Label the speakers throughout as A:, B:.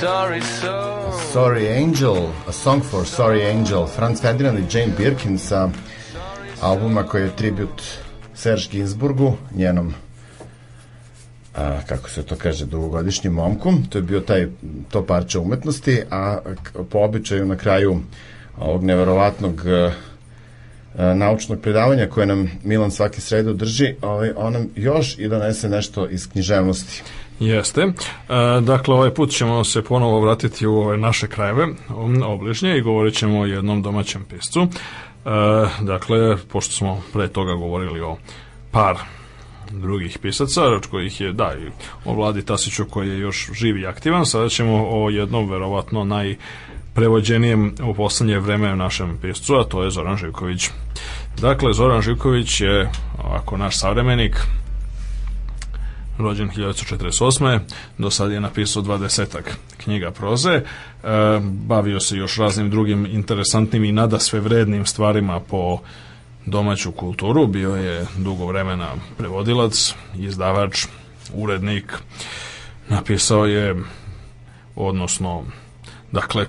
A: sorry soul.
B: Sorry Angel, A Song for Sorry Angel, Franz Ferdinand i Jane Birkin sa albuma koji je tribut Serge Ginsburgu, njenom a, kako se to kaže, dugogodišnjim momku. To je bio taj, to parče umetnosti, a po običaju na kraju ovog neverovatnog a, naučnog predavanja koje nam Milan svake srede drži, ovaj, on nam još i donese nešto iz književnosti.
C: Jeste. E, dakle, ovaj put ćemo se ponovo vratiti u ove naše krajeve um, obližnje i govorit ćemo o jednom domaćem piscu. E, dakle, pošto smo pre toga govorili o par drugih pisaca, od kojih je, da, i o Vladi Tasiću koji je još živ i aktivan, sada ćemo o jednom verovatno naj prevođenijem u poslednje vreme našem piscu, a to je Zoran Živković. Dakle, Zoran Živković je ovako naš savremenik, rođen 1948. Do sad je napisao dvadesetak knjiga proze. E, bavio se još raznim drugim interesantnim i nada sve vrednim stvarima po domaću kulturu. Bio je dugo vremena prevodilac, izdavač, urednik. Napisao je, odnosno Dakle,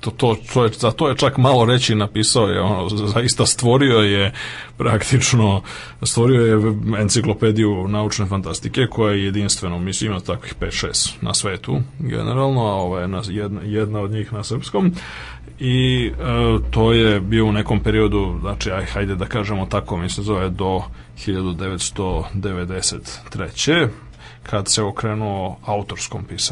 C: to, to, to je, za to je čak malo reći napisao je, ono, zaista stvorio je praktično, stvorio je enciklopediju naučne fantastike koja je jedinstveno, mislim ima takvih 5-6 na svetu generalno, a ova je na, jedna, jedna od njih na srpskom i e, to je bio u nekom periodu, znači aj, hajde da kažemo tako, mislim zove do 1993. kad se okrenuo autorskom pisanju